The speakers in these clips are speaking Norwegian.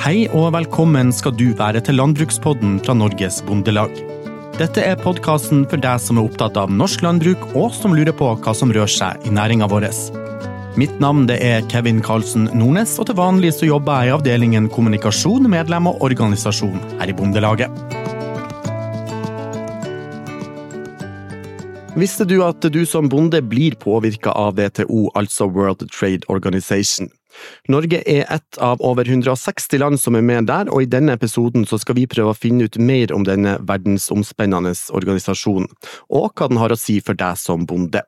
Hei og velkommen skal du være til Landbrukspodden fra Norges Bondelag. Dette er podkasten for deg som er opptatt av norsk landbruk, og som lurer på hva som rør seg i næringa vår. Mitt navn er Kevin Karlsen Nordnes, og til vanlig så jobber jeg i avdelingen kommunikasjon, medlem og organisasjon her i Bondelaget. Visste du at du som bonde blir påvirka av WTO, altså World Trade Organization? Norge er ett av over 160 land som er med der, og i denne episoden så skal vi prøve å finne ut mer om denne verdensomspennende organisasjonen, og hva den har å si for deg som bonde.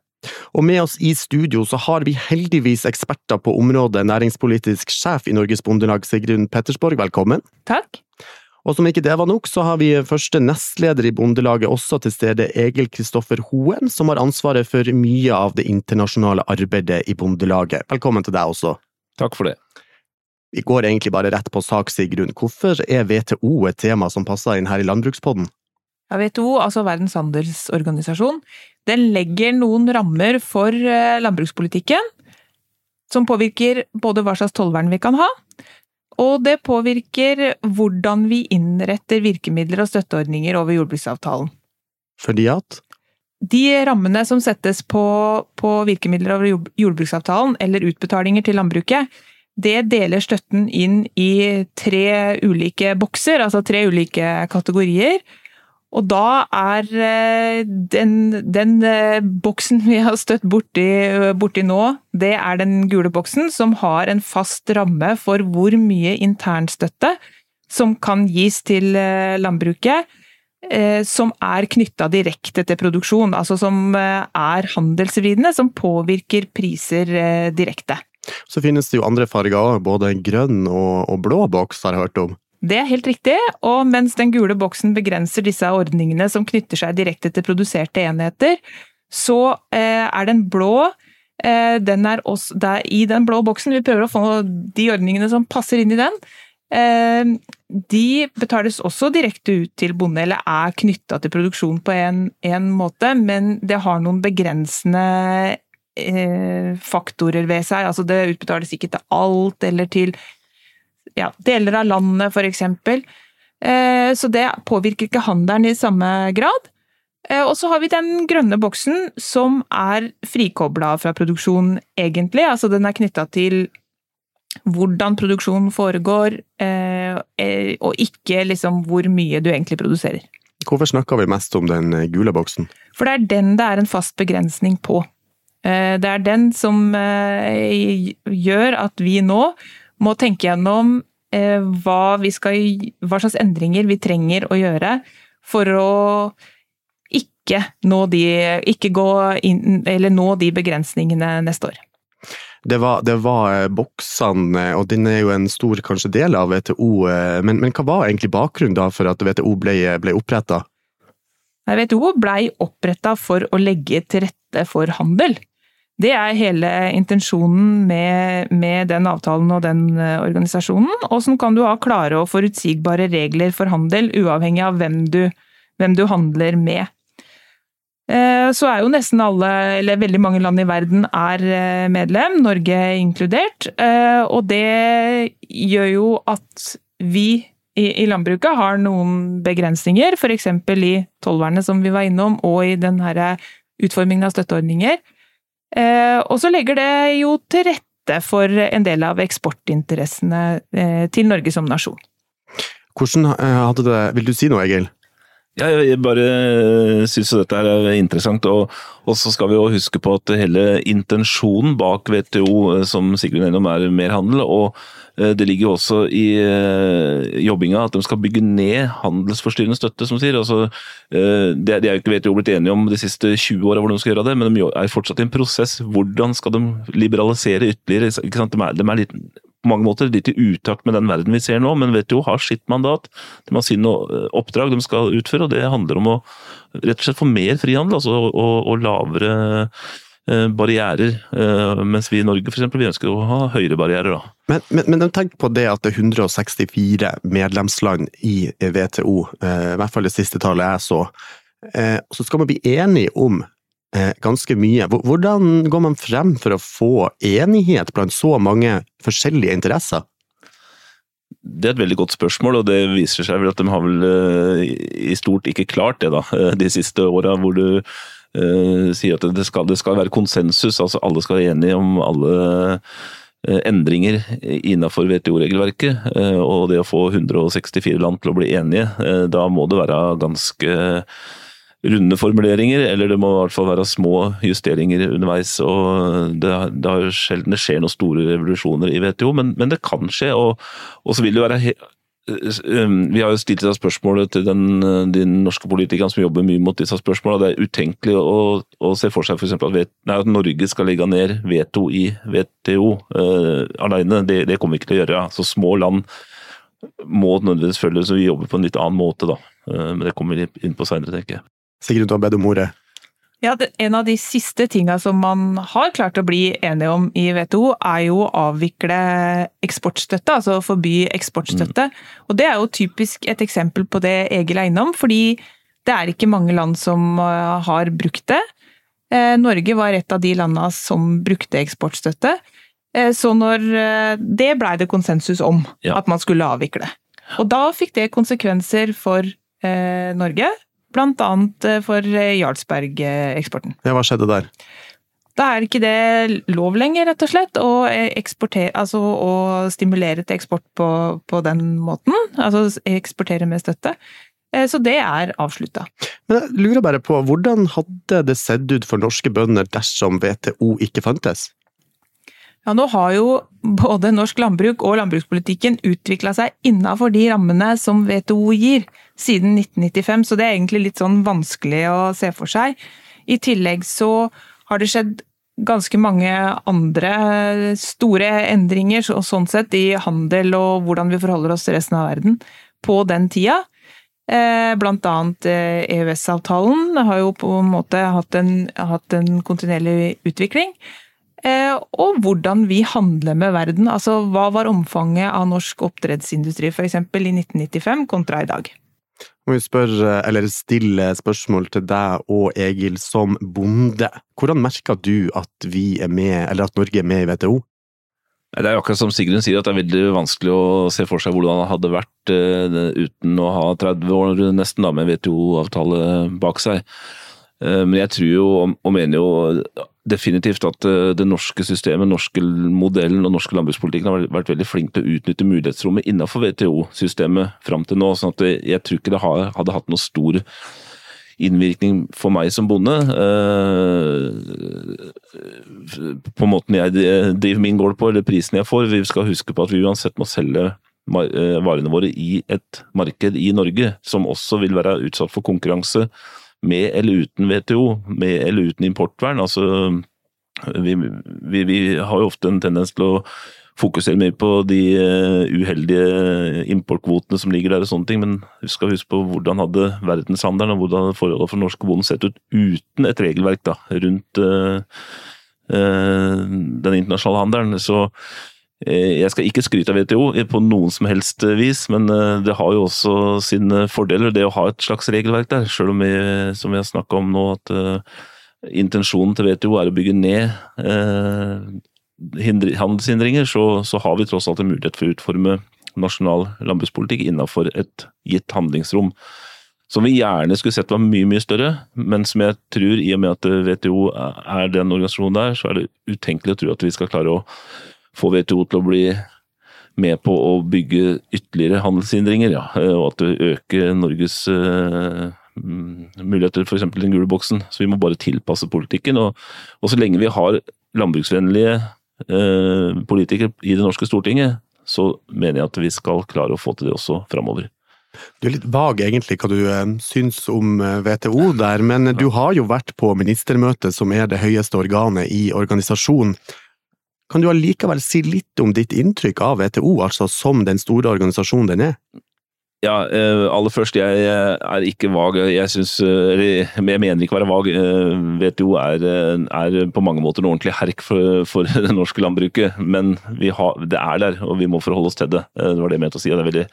Og med oss i studio så har vi heldigvis eksperter på området næringspolitisk sjef i Norges Bondelag, Sigrun Pettersborg, velkommen. Takk. Og som ikke det var nok, så har vi første nestleder i Bondelaget også til stede, Egil Kristoffer Hoen, som har ansvaret for mye av det internasjonale arbeidet i Bondelaget. Velkommen til deg også. Takk for det. Vi går egentlig bare rett på sak, Sigrun. Hvorfor er WTO et tema som passer inn her i Landbrukspodden? Ja, WTO, altså Verdens handelsorganisasjon, den legger noen rammer for eh, landbrukspolitikken som påvirker både hva slags tollvern vi kan ha, og det påvirker hvordan vi innretter virkemidler og støtteordninger over jordbruksavtalen. Fordi at? De rammene som settes på, på virkemidler over jordbruksavtalen, eller utbetalinger til landbruket, det deler støtten inn i tre ulike bokser, altså tre ulike kategorier. Og da er eh, den, den eh, boksen vi har støtt borti, borti, nå, det er den gule boksen som har en fast ramme for hvor mye internstøtte som kan gis til eh, landbruket. Som er knytta direkte til produksjon, altså som er handelsvridende, som påvirker priser direkte. Så finnes det jo andre farger, både grønn og, og blå boks, har jeg hørt om. Det er helt riktig, og mens den gule boksen begrenser disse ordningene som knytter seg direkte til produserte enheter, så eh, er den blå eh, den er også, I den blå boksen, vi prøver å få de ordningene som passer inn i den, eh, de betales også direkte ut til bonde, eller er knytta til produksjon på en, en, måte, men det har noen begrensende faktorer ved seg. Altså det utbetales ikke til alt, eller til ja, deler av landet, eksempel. Eh, så det påvirker ikke handelen i samme grad. Eh, og så har vi den grønne boksen som er frikobla fra produksjon, egentlig. Altså den er knytta til hvordan produksjonen foregår, eh, og ikke liksom hvor mye du egentlig produserer. Hvorfor snakker vi mest om den gule boksen? For det er den det er en fast begrensning på. Det er den som gjør at vi nå må tenke gjennom eh, hva, skal, hva slags endringer vi trenger å gjøre for å ikke nå de, ikke inn, nå de begrensningene neste år. Det var, det var, eh, boksene, og den er jo en stor kanskje del av WTO. Eh, men, men hva var egentlig bakgrunnen da for at WTO ble, ble oppretta? WTO blei oppretta for å legge til rette for handel. Det er hele intensjonen med, med, den avtalen og den organisasjonen. Og Åssen kan du ha klare og forutsigbare regler for handel, uavhengig av hvem du, hvem du handler med. Eh, så er jo nesten alle, eller veldig mange land i verden er eh, medlem, Norge inkludert. Og det gjør jo at vi i landbruket har noen begrensninger, f.eks. i tollvernet som vi var innom, og i den utformingen av støtteordninger. Eh, og så legger det jo til rette for en del av eksportinteressene eh, til Norge som nasjon. Hvordan eh, hadde det Vil du si noe, Egil? Jeg bare syns dette er interessant. Og, og, så skal vi jo huske på at hele intensjonen bak WTO, som Sigrun Ennom er mer handel, og Eh, det ligger jo også i eh, jobbinga at de skal bygge ned handelsforstyrrende støtte, som sier. Altså, eh, de er jo ikke WTO blitt enige om de siste 20 åra hvordan de skal gjøre det, men de er fortsatt i en prosess. Hvordan skal de liberalisere ytterligere? De er, de er litt, på mange måter litt i utakt med den verden vi ser nå, men WTO har sitt mandat. De har sine oppdrag de skal utføre, og det handler om å rett og slett få mer frihandel altså, og, og lavere Eh, barrierer, eh, mens vi i Norge for eksempel, vi ønsker å ha høyere barrierer. da. Men, men, men tenk på det at det er 164 medlemsland i WTO, eh, i hvert fall det siste tallet jeg så. Så skal man bli enige om ganske mye. Hvordan går man frem for å få enighet blant så mange forskjellige interesser? det er et veldig godt spørsmål, og det viser seg vel at de har vel uh, i stort ikke klart det da, de siste åra, hvor du uh, sier at det skal, det skal, være konsensus, altså alle skal være enige om alle endringer innenfor WTO-regelverket. Og det å få 164 land til å bli enige, da må det være ganske runde formuleringer, eller det må i hvert fall være små justeringer underveis. og Det, det har sjelden det skjer noen store revolusjoner i WTO, men, men det kan skje. Og, og, så vil det være um, vi har jo stilt deg spørsmålet til den, de norske politikerne som jobber mye mot disse spørsmålene. Det er utenkelig å, å se for seg for at, nei, at, Norge skal legge ned veto i WTO uh, alene. Det, det, kommer vi ikke til å gjøre. Så små land må nødvendigvis følge, så vi jobber på en litt annen måte, da. Uh, men det kommer vi inn på seinere, tenker jeg. Sigrid, du har bedt om ordet. Ja, En av de siste tinga som man har klart å bli enige om i WTO, er jo å avvikle eksportstøtte, altså forby eksportstøtte. Mm. Og det er jo typisk et eksempel på det Egil er innom, fordi det er ikke mange land som eh, har brukt det. Eh, Norge var et av de landene som brukte eksportstøtte. Eh, så når Det blei det konsensus om, ja. at man skulle avvikle. Og da fikk det konsekvenser for Norge, Bl.a. Eh, for eh, Jarlsberg-eksporten. Ja, Hva skjedde der? Da er ikke det lov lenger, rett og slett, å, altså, å stimulere til eksport på, på, den måten. Altså eksportere med støtte. Eh, så det er avslutta. Men jeg lurer bare på, hvordan hadde det sett ut for norske bønder dersom WTO ikke fantes? Ja, nå har jo både norsk landbruk og landbrukspolitikken utvikla seg innafor de rammene som WTO gir, siden 1995, så det er egentlig litt sånn vanskelig å se for seg. I tillegg så har det skjedd ganske mange andre store endringer og sånn sett i handel og hvordan vi forholder oss til resten av verden på den tida. Eh, blant annet EØS-avtalen eh, e har jo på en måte hatt en, hatt en kontinuerlig utvikling. Eh, og hvordan vi handler med verden. Altså hva var omfanget av norsk oppdrettsindustri f.eks. i 1995 kontra i dag? Må vi spørre, eller stille spørsmål til deg og Egil som bonde. Hvordan merker du at vi er med, eller at Norge er med i WTO? Det er akkurat som Sigrun sier, at det er veldig vanskelig å se for seg hvordan det hadde vært uh, uten å ha 30 år nesten da, med WTO-avtale bak seg. Uh, men jeg tror jo og mener jo definitivt at eh, det norske systemet, norske modellen og norske landbrukspolitikken har vært veldig flink til å utnytte mulighetsrommet innenfor WTO-systemet fram til nå. sånn at Jeg tror ikke det hadde hatt noe stor innvirkning for meg som bonde. Eh, på måten jeg driver min gård på, eller prisen jeg får. Vi skal huske på at vi uansett må selge eh, varene våre i et marked i Norge, som også vil være utsatt for konkurranse med eller uten WTO, med eller uten importvern. Altså, vi, vi, vi har jo ofte en tendens til å fokusere mye på de uh, uheldige importkvotene som ligger der og sånne ting, men vi skal huske på hvordan hadde verdenshandelen og hvordan forholdene for norske bonden sett ut uten et regelverk da, rundt uh, uh, den internasjonale handelen. Så Eh, jeg skal ikke skryte av WTO på noen som helst vis, men eh, det har jo også sine fordeler, det å ha et slags regelverk der. Selv om vi, som vi har snakka om nå, at uh, intensjonen til WTO er å bygge ned uh, handelshindringer, så, så, har vi tross alt en mulighet for å utforme nasjonal landbrukspolitikk innenfor et gitt handlingsrom. Som vi gjerne skulle sett var mye mye større, men som jeg tror, i og med at WTO er den organisasjonen der, så er det utenkelig å tro at vi skal klare å få WTO til å bli med på å bygge ytterligere handelshindringer, ja. Eh, og at det øker Norges uh, muligheter, f.eks. den gule boksen. Så vi må bare tilpasse politikken. Og, og så lenge vi har landbruksvennlige uh, politikere i det norske Stortinget, så mener jeg at vi skal klare å få til det også framover. Du er litt vag egentlig hva du syns om WTO der, men du har jo vært på ministermøtet som er det høyeste organet i organisasjonen. Kan du allikevel si litt om ditt inntrykk av WTO, altså som den store organisasjonen den er? Ja, eh, aller først, jeg er ikke vag. Jeg synes, eh, jeg mener ikke å være vag. Eh, WTO er, er på mange måter en ordentlig herk for, for det norske landbruket. Men har, det er der, og vi må forholde oss til det. Det var det jeg mente å si. Det er veldig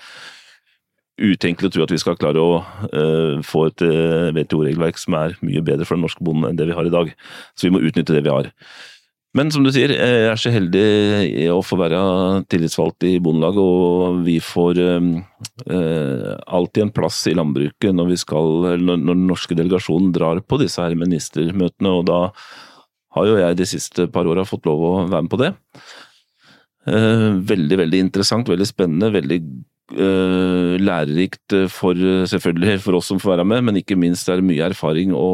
utenkelig å tro at vi skal klare å få et WTO-regelverk som er mye bedre for den norske bonden enn det vi har i dag. Så vi må utnytte det vi har. Men som du sier, jeg er så heldig å få være tillitsvalgt i Bondelaget, og vi får eh, alltid en plass i landbruket når, vi skal, når, den norske delegasjonen drar på disse her ministermøtene. og da har jo jeg de siste par åra fått lov å være med på det. Eh, veldig, veldig interessant, veldig spennende, veldig lærerikt for selvfølgelig for oss som får være med, men ikke minst er det mye erfaring å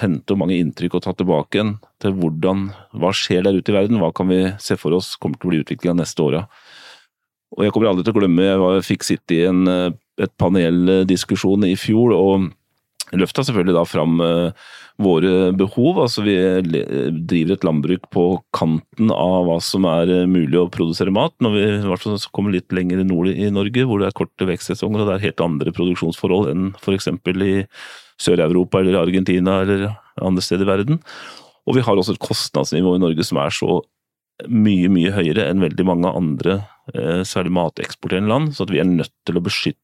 hente og mange inntrykk å ta tilbake igjen til hvordan, hva skjer der ute i verden, hva kan vi se for oss kommer til å bli utviklinga neste åra. Og jeg kommer aldri til å glemme, jeg fikk sitte i en, eh, et paneldiskusjon i fjor og løfta selvfølgelig da fram uh, våre behov. Altså vi driver et landbruk på kanten av hva som er eh, mulig å produsere mat. Når vi kommer litt lenger nord i Norge, hvor det er korte vekstsesonger og det er helt andre produksjonsforhold enn f.eks. i Sør-Europa eller Argentina eller andre steder i verden. Og vi har også et kostnadsnivå i Norge som er så mye, mye høyere enn veldig mange andre, eh, særlig mateksporterende land, så vi er nødt til å beskytte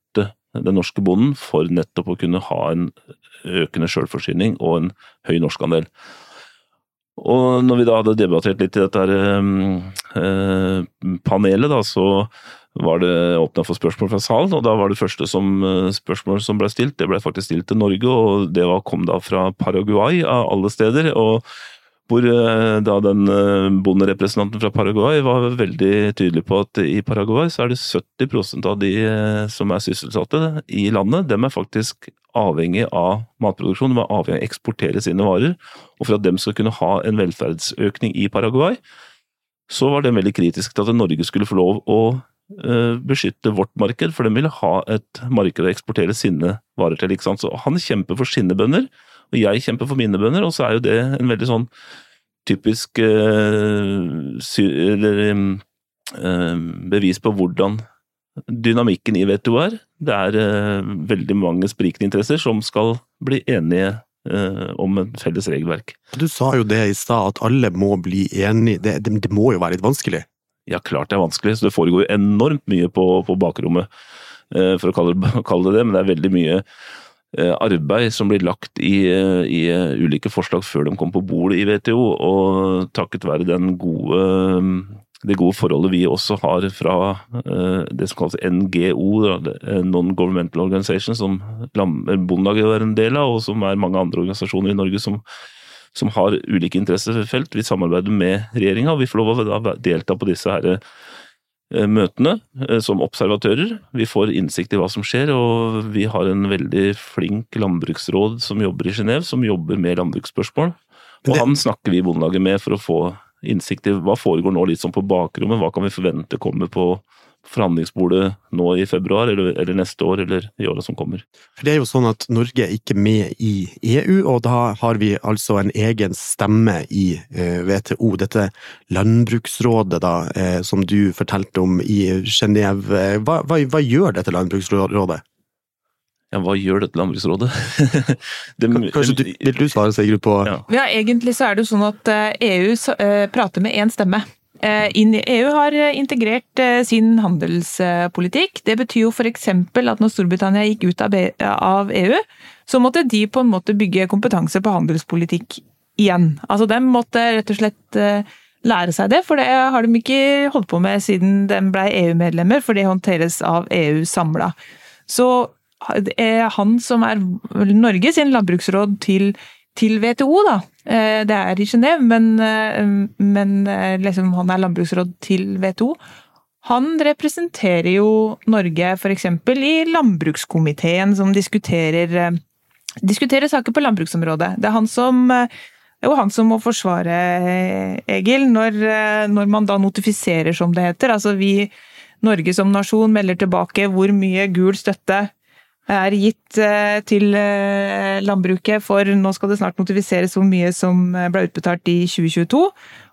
den norske bonden for nettopp å kunne ha en økende selvforsyning og en høy norskandel. Og når vi da hadde debattert litt i dette her, eh, panelet, da, så var det åpna for spørsmål fra salen, og da var det første som, eh, spørsmål som ble stilt, det ble faktisk stilt til Norge, og det var, kom da fra Paraguay av alle steder. og hvor eh, da den eh, bonderepresentanten fra Paraguay var veldig tydelig på at i Paraguay så er det 70% av de eh, som er sysselsatte i landet, dem er faktisk avhengig av matproduksjon, de er avhengig av å eksportere sine varer. Og for at dem skal kunne ha en velferdsøkning i Paraguay, så var det veldig kritisk til at Norge skulle få lov å beskytte vårt marked, for de ville ha et marked å eksportere sine varer til. Så han kjemper for sine bønder, og jeg kjemper for mine bønder, og så er jo det en veldig sånn typisk uh, eller, uh, bevis på hvordan dynamikken i WTO er. Det er uh, veldig mange sprikende interesser som skal bli enige om et felles regelverk. Du sa jo det i stad, at alle må bli enige. Det, det, det, må jo være litt vanskelig? Ja, klart det er vanskelig. Så det foregår enormt mye på, på bakrommet, for å kalle kalle det det. Men det er veldig mye Eh, arbeid som blir lagt i, eh, i, eh, ulike forslag før de kom på bordet i WTO, og takket være gode, det gode forholdet vi også har fra det som kalles NGO, Non-Governmental Organization, som Bondelaget er en del av, og som er mange andre organisasjoner i Norge som, som har ulike interessefelt. Vi samarbeider med regjeringa, og vi får lov å delta på disse her Eh, møtene eh, som observatører. Vi får innsikt i hva som skjer, og vi har en veldig flink landbruksråd som jobber i Genéve, som jobber med landbruksspørsmål. Og han snakker vi i Bondelaget med for å få innsikt i hva foregår nå litt sånn på bakrommet, hva kan vi forvente kommer på forhandlingsbordet nå i februar, eller, eller neste år, eller i året som kommer. For Det er jo sånn at Norge er ikke med i EU, og da har vi altså en egen stemme i eh, WTO. Dette landbruksrådet da, eh, som du fortalte om i Genéve. Hva, hva, hva gjør dette landbruksrådet? Ja, hva gjør dette landbruksrådet? det, Kanskje du, vil du svare, Sigrid, på ja. ja, egentlig så er det jo sånn at EU eh, e prater med én stemme. EU i EU har eh, integrert eh, sin handelspolitikk. Det betyr jo f.eks. at når Storbritannia gikk ut av EU, så måtte de på en måte bygge kompetanse på handelspolitikk igjen. Altså de måtte rett og slett lære seg det, for det har de ikke holdt på med siden de ble EU-medlemmer, for det håndteres av EU samla. Så er han som er Norge sin landbruksråd til til WTO, da. Eh, det er i Genéve, men, eh, men eh, liksom, han er landbruksråd til WTO. Han representerer jo Norge f.eks. i landbrukskomiteen, som diskuterer, diskuterer, saker på landbruksområdet. Det er han som, jo han som må forsvare Egil, når, når man da notifiserer, som det heter. Altså vi, Norge som nasjon melder tilbake hvor mye gul støtte er gitt eh, til eh, landbruket for nå skal det snart notifiseres hvor mye som eh, ble utbetalt i 2022.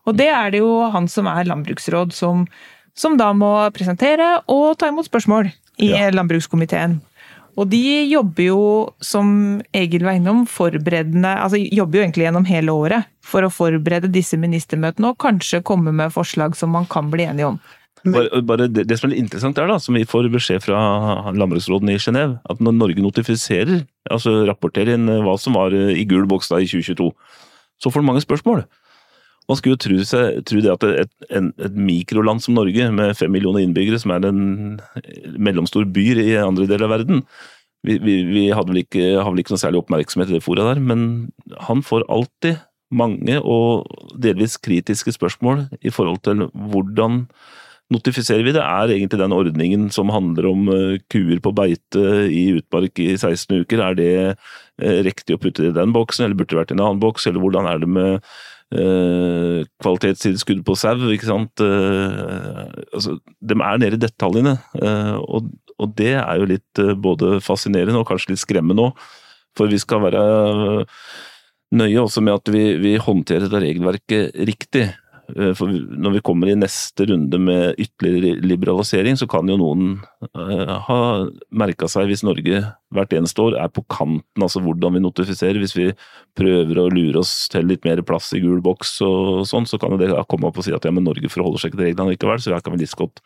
Og det er det jo han som er landbruksråd som, som da må presentere og ta imot spørsmål i ja. landbrukskomiteen. Og de jobber jo, som Egil var innom, forberedende Altså jobber jo egentlig gjennom hele året for å forberede disse ministermøtene og kanskje komme med forslag som man kan bli enige om. Bare, bare det, det, som er interessant er da, som vi får beskjed fra landbruksråden i Genéve, at når Norge notifiserer, altså rapporterer inn hva som var i gul boks da i 2022, så får du mange spørsmål. Man skulle jo tro, seg, tro det at et, en, et, mikroland som Norge, med fem millioner innbyggere, som er en mellomstor by i andre deler av verden, vi, vi, vi vel ikke, har vel ikke noe særlig oppmerksomhet i det fora der, men han får alltid mange og delvis kritiske spørsmål i forhold til hvordan notifiserer vi det, er egentlig den ordningen som handler om uh, kuer på beite i utmark i 16 uker. Er det uh, riktig å putte det i den boksen, eller burde det vært i en annen boks? Eller hvordan er det med uh, kvalitetstilskudd på sau? sant? altså, de er nede i detaljene, og, det er jo litt både fascinerende og kanskje litt skremmende òg. For vi skal være nøye også med at vi, vi håndterer det regelverket riktig. Eh, for når vi kommer i neste runde med ytterligere liberalisering, så kan jo noen uh, ha merka seg hvis Norge hvert eneste år er på kanten, altså hvordan vi notifiserer. Hvis vi prøver å lure oss til litt mer plass i gul boks og sånn, så kan jo det komme opp og si at ja, men Norge forholder seg ikke til reglene likevel, så her kan vi litt godt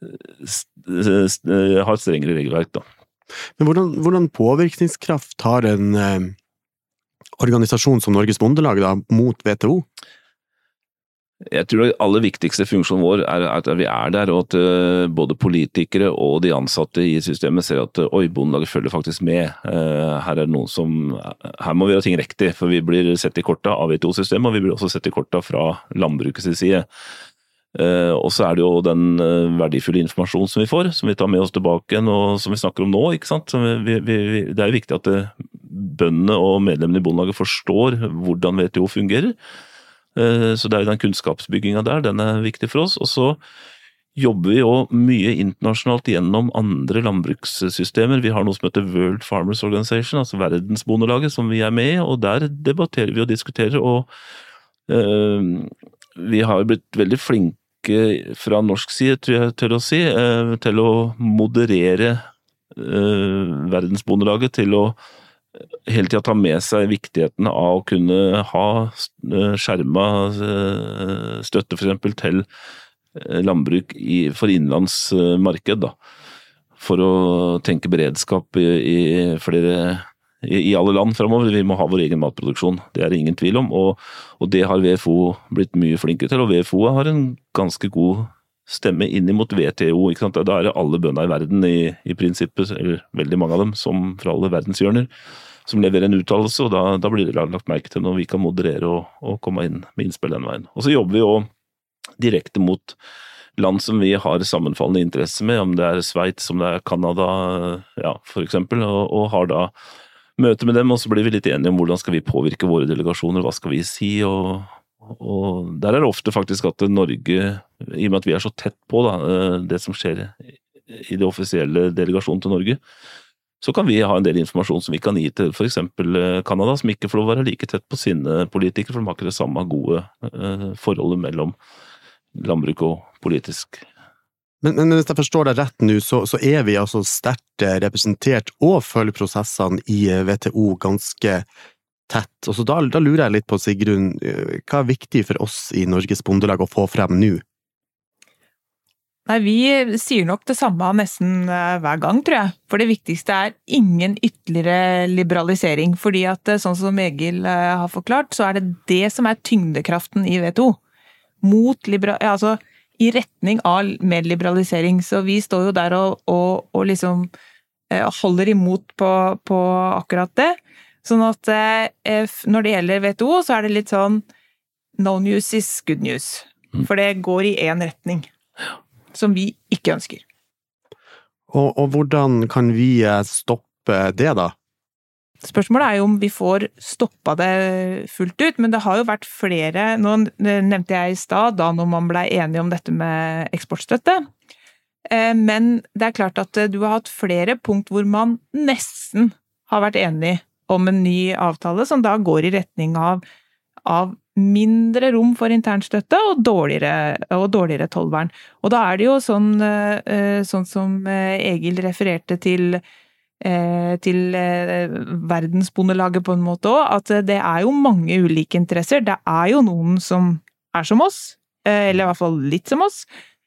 uh, ha et strengere regelverk, da. Men hvordan, hvordan påvirkningskraft har en eh, organisasjon som Norges Bondelag da, mot WTO? Jeg tror den aller viktigste funksjonen vår er at vi er der, og at eh, både politikere og de ansatte i systemet ser at oi, Bondelaget følger faktisk med. Eh, her er det noen som Her må vi gjøre ting riktig, for vi blir sett i korta av WTO-systemet, og vi blir også sett i korta fra landbrukets side. Eh, og så er det jo den verdifulle informasjonen som vi får, som vi tar med oss tilbake igjen, og som vi snakker om nå. ikke sant? Vi, vi, det er jo viktig at bøndene og medlemmene i Bondelaget forstår hvordan WTO fungerer. Eh, så det er jo den kunnskapsbygginga der, den er viktig for oss. Og så jobber vi jo mye internasjonalt gjennom andre landbrukssystemer. Vi har noe som heter World Farmers Organization, altså Verdensbondelaget, som vi er med i, og der debatterer vi og diskuterer. Og øh, vi har blitt veldig flinke fra norsk side, tror jeg tør å si, øh, til å moderere øh, Verdensbondelaget til å hele tida ta med seg viktigheten av å kunne ha eh, skjerma eh, støtte f.eks. til eh, landbruk for innenlandsmarked. Da. For å tenke beredskap i, flere i alle land framover. Vi må ha vår egen matproduksjon, det er det ingen tvil om. Og, og, det har VFO blitt mye flinkere til, og VFO har en ganske god stemme inn mot WTO. Ikke sant? Da er det alle bøndene i verden, i, i, prinsippet, eller veldig mange av dem, som fra alle verdenshjørner, som leverer en uttalelse. og da, da, blir det lagt merke til når vi kan moderere og, og komme inn med innspill den veien. Og så jobber vi jo direkte mot land som vi har sammenfallende interesse med, om det er Sveits, om det er Canada, ja, eksempel, og, og har da møte med dem, og så blir vi litt enige om hvordan skal vi påvirke våre delegasjoner, hva skal vi si, og, og der er det ofte faktisk at Norge, i og med at vi er så tett på da, eh, det som skjer i det offisielle delegasjonen til Norge, så kan vi ha en del informasjon som vi kan gi til f.eks. Eh, Canada, som ikke får lov å være like tett på sine politikere, for de har ikke det samme gode eh, forholdet mellom landbruk og politisk. Men, men, hvis jeg forstår deg rett nå, så, så er vi altså sterkt representert og følger prosessene i WTO ganske tett. Og så da, da, lurer jeg litt på, Sigrun, eh, hva er viktig for oss i Norges Bondelag å få frem nå? Nei, Vi sier nok det samme nesten eh, hver gang, tror jeg. For det viktigste er ingen ytterligere liberalisering. Fordi at eh, sånn som Egil har forklart, så er det det som er tyngdekraften i WTO. Mot liberal... Altså i retning av mer liberalisering. Så vi står jo der og, og, og liksom holder imot på, på akkurat det. Sånn at eh, når det gjelder WTO, så er det litt sånn no news is good news. Mm. For det går i én retning. Som vi ikke ønsker. Og, og, hvordan kan vi eh, stoppe det, da? Spørsmålet er jo om vi får stoppa det fullt ut, men det har jo vært flere Nå nevnte jeg i stad, da når man blei enige om dette med eksportstøtte. Eh, men det er klart at du har hatt flere punkt hvor man nesten har vært enig om en ny avtale som da går i retning av, av mindre rom for internstøtte og dårligere, og dårligere tollvern. Og da er det jo sånn, eh, sånn som eh, Egil refererte til, eh, til Verdensbondelaget på en måte òg, at det er jo mange ulike interesser. Det er jo noen som er som oss, eller i hvert fall litt som oss, Eh,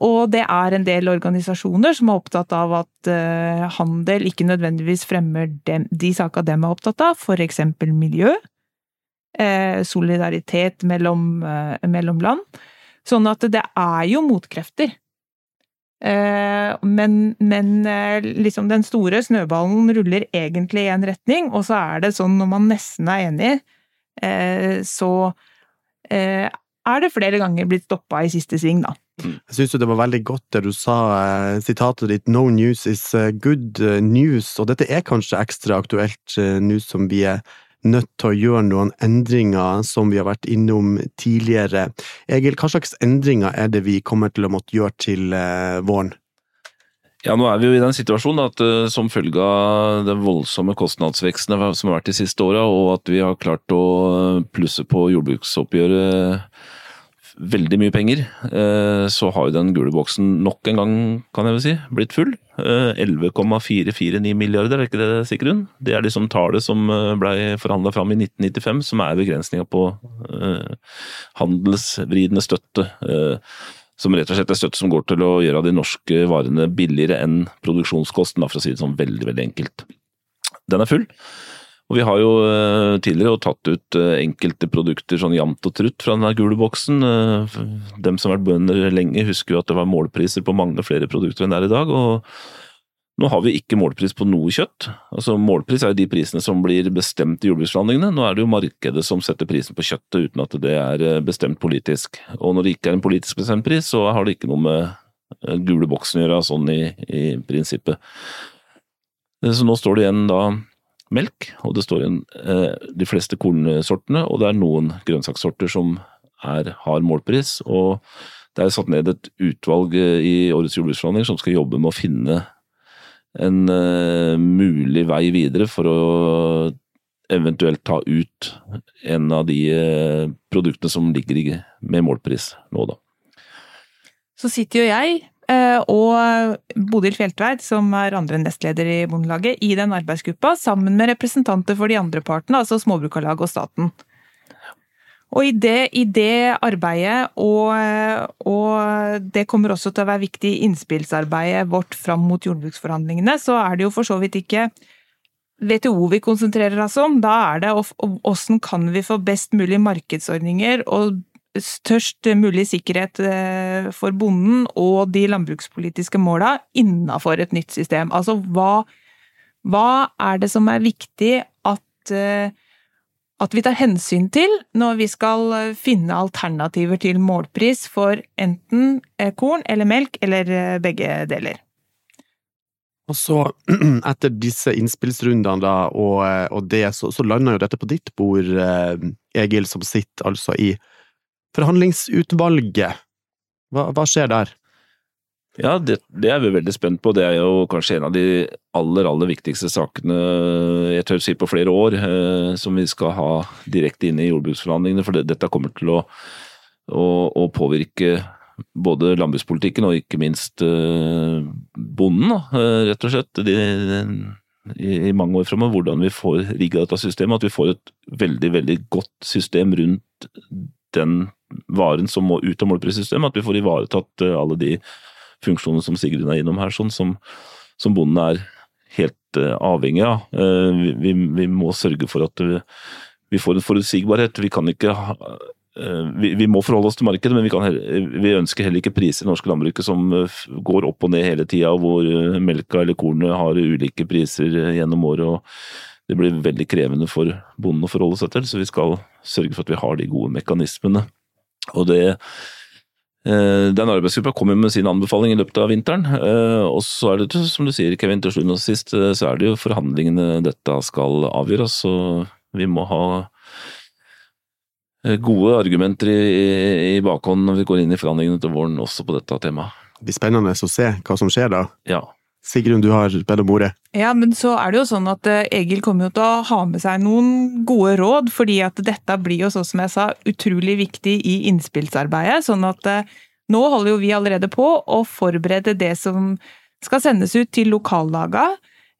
og det er en del organisasjoner som er opptatt av at eh, handel ikke nødvendigvis fremmer dem, de saka dem er opptatt av, eksempel miljø. eh, solidaritet mellom, eh, mellom land. Sånn at det er jo motkrefter. Eh, men, men eh, liksom den store snøballen ruller egentlig i en retning, og så er det sånn når man nesten er enig, eh, så er det flere ganger blitt stoppa i siste sving, da. Jeg syns det var veldig godt det du sa, sitatet ditt 'no news is good news', og dette er kanskje ekstra aktuelt nå som vi er nødt til å gjøre noen endringer som vi har vært innom tidligere. Egil, hva slags endringer er det vi kommer til å måtte gjøre til eh, våren? Ja, nå er vi jo i den situasjonen at uh, som følge av den voldsomme kostnadsveksten som har vært de siste åra, og at vi har klart å plusse på jordbruksoppgjøret veldig mye penger, uh, så har jo den gule boksen nok en gang, kan jeg vel si, blitt full. 11,449 eh, milliarder, er ikke det, Sigrun? Det er liksom tallet som blei ble forhandla fram i 1995, som er begrensninga på handelsvridende støtte. Som rett og slett er støtte som går til å gjøre de norske varene billigere enn produksjonskosten, for å si det sånn veldig, veldig enkelt. Den er full. Og vi har jo tidligere tatt ut enkelte produkter sånn jevnt og trutt fra den gule boksen. Dem som har vært bønder lenge husker jo at det var målpriser på mange flere produkter enn det er i dag. og nå har vi ikke målpris på noe kjøtt. Altså Målpris er jo de prisene som blir bestemt i jordbruksforhandlingene. Nå er det jo markedet som setter prisen på kjøttet, uten at det er eh, bestemt politisk. Og når det ikke er en politisk bestemt pris, så har det ikke noe med eh, gule boksen å gjøre, sånn i, i prinsippet. Eh, så nå står det igjen da melk, og det står igjen eh, de fleste kornsortene, og det er noen grønnsakssorter som er, har målpris. og det er satt ned et utvalg i årets jordbruksforhandlinger som skal jobbe med å finne en uh, mulig vei videre for å eventuelt ta ut en av de produktene som ligger med målpris nå, da. Så sitter jo jeg og Bodil Fjeltveit, som er andre nestleder i Bondelaget, i den arbeidsgruppa, sammen med representanter for de andre partene, altså Småbrukarlaget og staten. Og i det, i det arbeidet, og, og, det kommer også til å være viktig i innspillsarbeidet vårt fram mot jordbruksforhandlingene, så er det jo for så vidt ikke WTO vi konsentrerer oss om. Da er det åssen kan vi få best mulig markedsordninger og størst mulig sikkerhet eh, for bonden og de landbrukspolitiske måla innafor et nytt system. Altså hva, hva er det som er viktig at eh, at vi tar hensyn til når vi skal finne alternativer til målpris for enten eh, korn eller melk, eller begge deler. Og så, etter disse innspillsrundene da, og, og det, så, så lander jo dette på ditt bord, Egil, som sitter altså i forhandlingsutvalget. Hva, hva skjer der? Ja, det, det, er vi veldig spent på. Det er jo kanskje en av de aller, aller viktigste sakene jeg tør si på flere år, eh, som vi skal ha direkte inn i jordbruksforhandlingene. For det, dette kommer til å, å, å, påvirke både landbrukspolitikken og ikke minst eh, bonden, da, rett og slett. De, i, i, mange år fremme hvordan vi får rigga dette systemet. At vi får et veldig, veldig godt system rundt den varen som må ut av målprissystemet. At vi får ivaretatt alle de funksjonene som Sigrun er innom her, sånn som, som bonden er helt uh, avhengig av. Uh, vi, vi, må sørge for at vi, får en forutsigbarhet. Vi kan ikke vi, vi, må forholde oss til markedet, men vi, heller, vi, ønsker heller ikke priser i norske landbruket som går opp og ned hele tida, hvor melka eller kornet har ulike priser gjennom året. Det blir veldig krevende for bonden å forholde seg til, så vi skal sørge for at vi har de gode mekanismene. Og det Eh, den arbeidsgruppa kommer med sin anbefaling i løpet av vinteren. Eh, og så er det, som du sier, Kevin, til slutt og sist, eh, så er det jo forhandlingene dette skal avgjøres. Så vi må ha gode argumenter i, i bakhånd når vi går inn i forhandlingene til våren også på dette temaet. Det blir spennende å se hva som skjer da. Ja. Sigrun, du har bedt om ordet. Ja, men så er det jo sånn at Egil kommer jo til å ha med seg noen gode råd, fordi at dette blir jo så som jeg sa, utrolig viktig i innspillsarbeidet. Sånn at nå holder jo vi allerede på å forberede det som skal sendes ut til lokallaga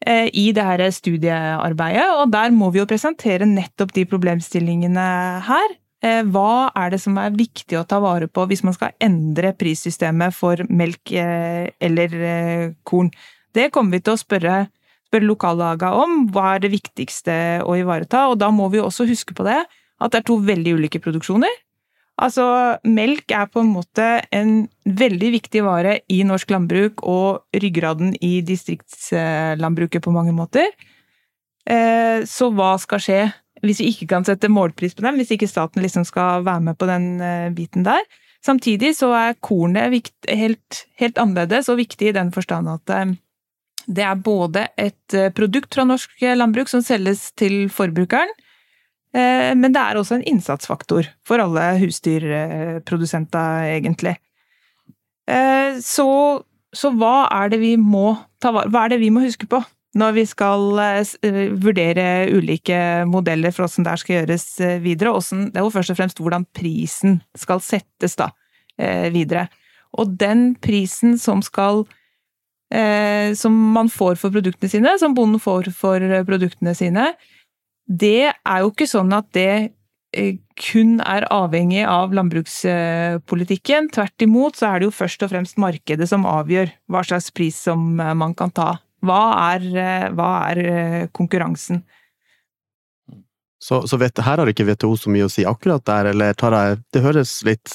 i det her studiearbeidet, og der må vi jo presentere nettopp de problemstillingene her. Eh, hva er det som er viktig å ta vare på hvis man skal endre prissystemet for melk eh, eller eh, korn? Det kommer vi til å spørre, spørre lokallaga om. Hva er det viktigste å ivareta? Og da må vi også huske på det at det er to veldig ulike produksjoner. Altså, melk er på en måte en veldig viktig vare i norsk landbruk og ryggraden i distriktslandbruket på mange måter. Så hva skal skje hvis vi ikke kan sette målpris på dem, hvis ikke staten liksom skal være med på den eh, biten der? Samtidig så er kornet helt, helt annerledes og viktig i den forstand at eh, det er både et produkt fra norsk landbruk som selges til forbrukeren, Eh, men det er også en innsatsfaktor for alle husdyrprodusenter, egentlig. Eh, så, så, hva er må Hva er det vi må huske på når vi skal eh, vurdere ulike modeller for hvordan det skal gjøres videre? det er jo først og fremst hvordan prisen skal settes da, videre. Og den prisen som skal som man får for produktene sine, som bonden får for produktene sine, det er jo ikke sånn at det eh, kun er avhengig av landbrukspolitikken. Tvert imot så er det jo først og fremst markedet som avgjør hva slags pris som eh, man kan ta. Hva er, eh, hva er konkurransen? Så, så vet, her har ikke WTO så mye å si akkurat der, eller tar jeg Det høres litt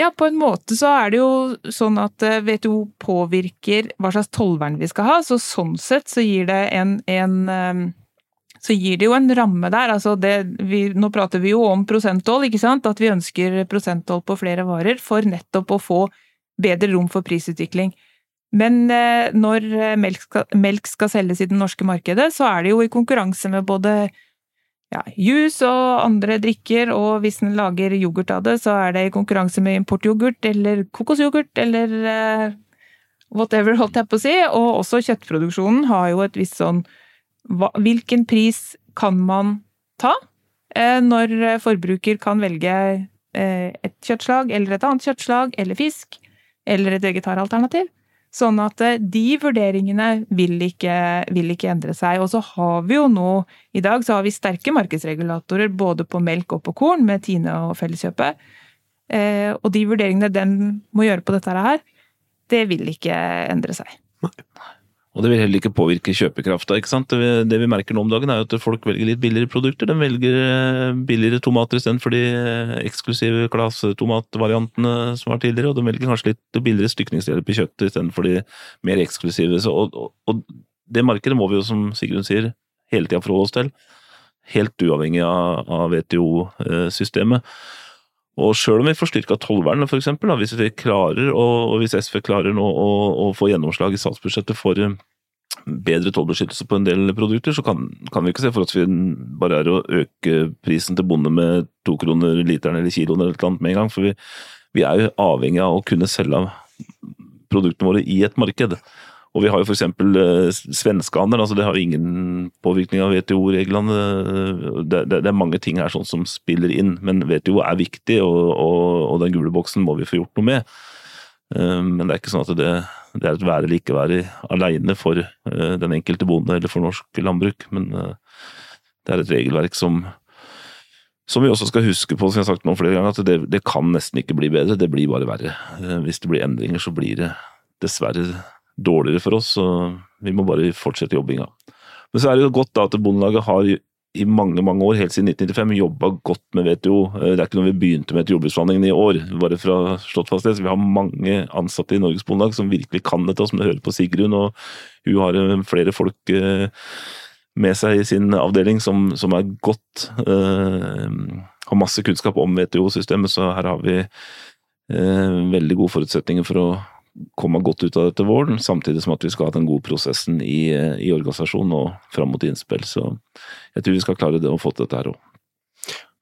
Ja, på en måte så er det jo sånn at WTO påvirker hva slags tollvern vi skal ha, så sånn sett så gir det en, en så gir det jo en ramme der. Altså det, vi, nå prater vi jo om prosenttoll, ikke sant? At vi ønsker prosenttoll på flere varer for nettopp å få bedre rom for prisutvikling. Men eh, når melk skal, melk skal, selges i det norske markedet, så er det jo i konkurranse med både ja, juice og andre drikker, og hvis en lager yoghurt av det, så er det i konkurranse med importyoghurt eller kokosyoghurt eller eh, whatever, holdt jeg på å si. Og også kjøttproduksjonen har jo et visst sånn hva, hvilken pris kan man ta eh, når forbruker kan velge eh, et kjøttslag eller et annet kjøttslag eller fisk eller et vegetaralternativ? Sånn at eh, de vurderingene vil ikke, vil ikke, endre seg. Og så har vi jo nå, i dag, så har vi sterke markedsregulatorer både på melk og på korn, med Tine og Felleskjøpet. Eh, og de vurderingene den må gjøre på dette her, det vil ikke endre seg. Nei. Og det vil heller ikke påvirke kjøpekrafta. Det vi, det vi, merker nå om dagen, er at folk velger litt billigere produkter. De velger eh, billigere tomater istedenfor de eh, eksklusive klasetomatvariantene som var tidligere. Og de velger kanskje litt billigere stykningsdeler på kjøttet istedenfor de mer eksklusive. Så, og, og, og, det markedet må vi jo, som Sigrun sier, hele tida forholde oss til. Helt uavhengig av, av WTO-systemet. Og sjøl om vi får styrka tollvernet, f.eks., hvis vi klarer, og, hvis SV klarer nå å, å, få gjennomslag i statsbudsjettet for eh, bedre tollbeskyttelse på en del produkter, så kan, kan vi ikke se for oss vi bare er å øke prisen til bonde med to kroner literen eller kiloen eller eller annet med en gang. For vi, vi er jo avhengig av å kunne selge produktene våre i et marked. Og vi har jo f.eks. Uh, svenskehandel, altså det har ingen påvirkning av WTO-reglene. Det, det, det, er mange ting her sånn som spiller inn, men WTO er viktig, og, og, og den gule boksen må vi få gjort noe med. Uh, men det er ikke sånn at det, det er et være eller ikke være alene for uh, den enkelte bonde eller for norsk landbruk. Men det er et regelverk som som vi også skal huske på, som jeg har sagt nå flere ganger, at det, det kan nesten ikke bli bedre, det blir bare verre. Hvis det blir endringer, så blir det dessverre dårligere for oss, så vi må bare fortsette jobbinga. Men så er det jo godt da at Bondelaget har i mange mange år, helt siden 1995, jobba godt med WTO. Det er ikke noe vi begynte med etter jordbruksforhandlingene i år, bare fra slått fast det. Så vi har mange ansatte i Norges Bondelag som virkelig kan dette, og som hører på Sigrun. Og hun har eh, flere folk eh, med seg i sin avdeling som, som er godt eh, Har masse kunnskap om WTO-systemet, så her har vi eh, veldig gode forutsetninger for å komme godt ut av dette våren, samtidig som at vi skal ha den gode prosessen i, i organisasjonen og fram mot innspill. Så jeg tror vi skal klare det å få til dette her òg.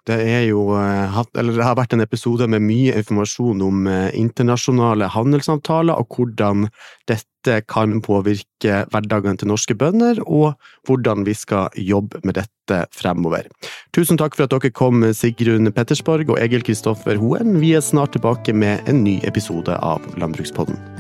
Det, jo, eh, det har vært en episode med mye informasjon om eh, internasjonale handelsavtaler og hvordan dette kan påvirke hverdagen til norske bønder, og hvordan vi skal jobbe med dette fremover. Tusen takk for at dere kom, Sigrun Pettersborg og Egil Kristoffer Hoen. Vi er snart tilbake med en ny episode av Landbrukspodden.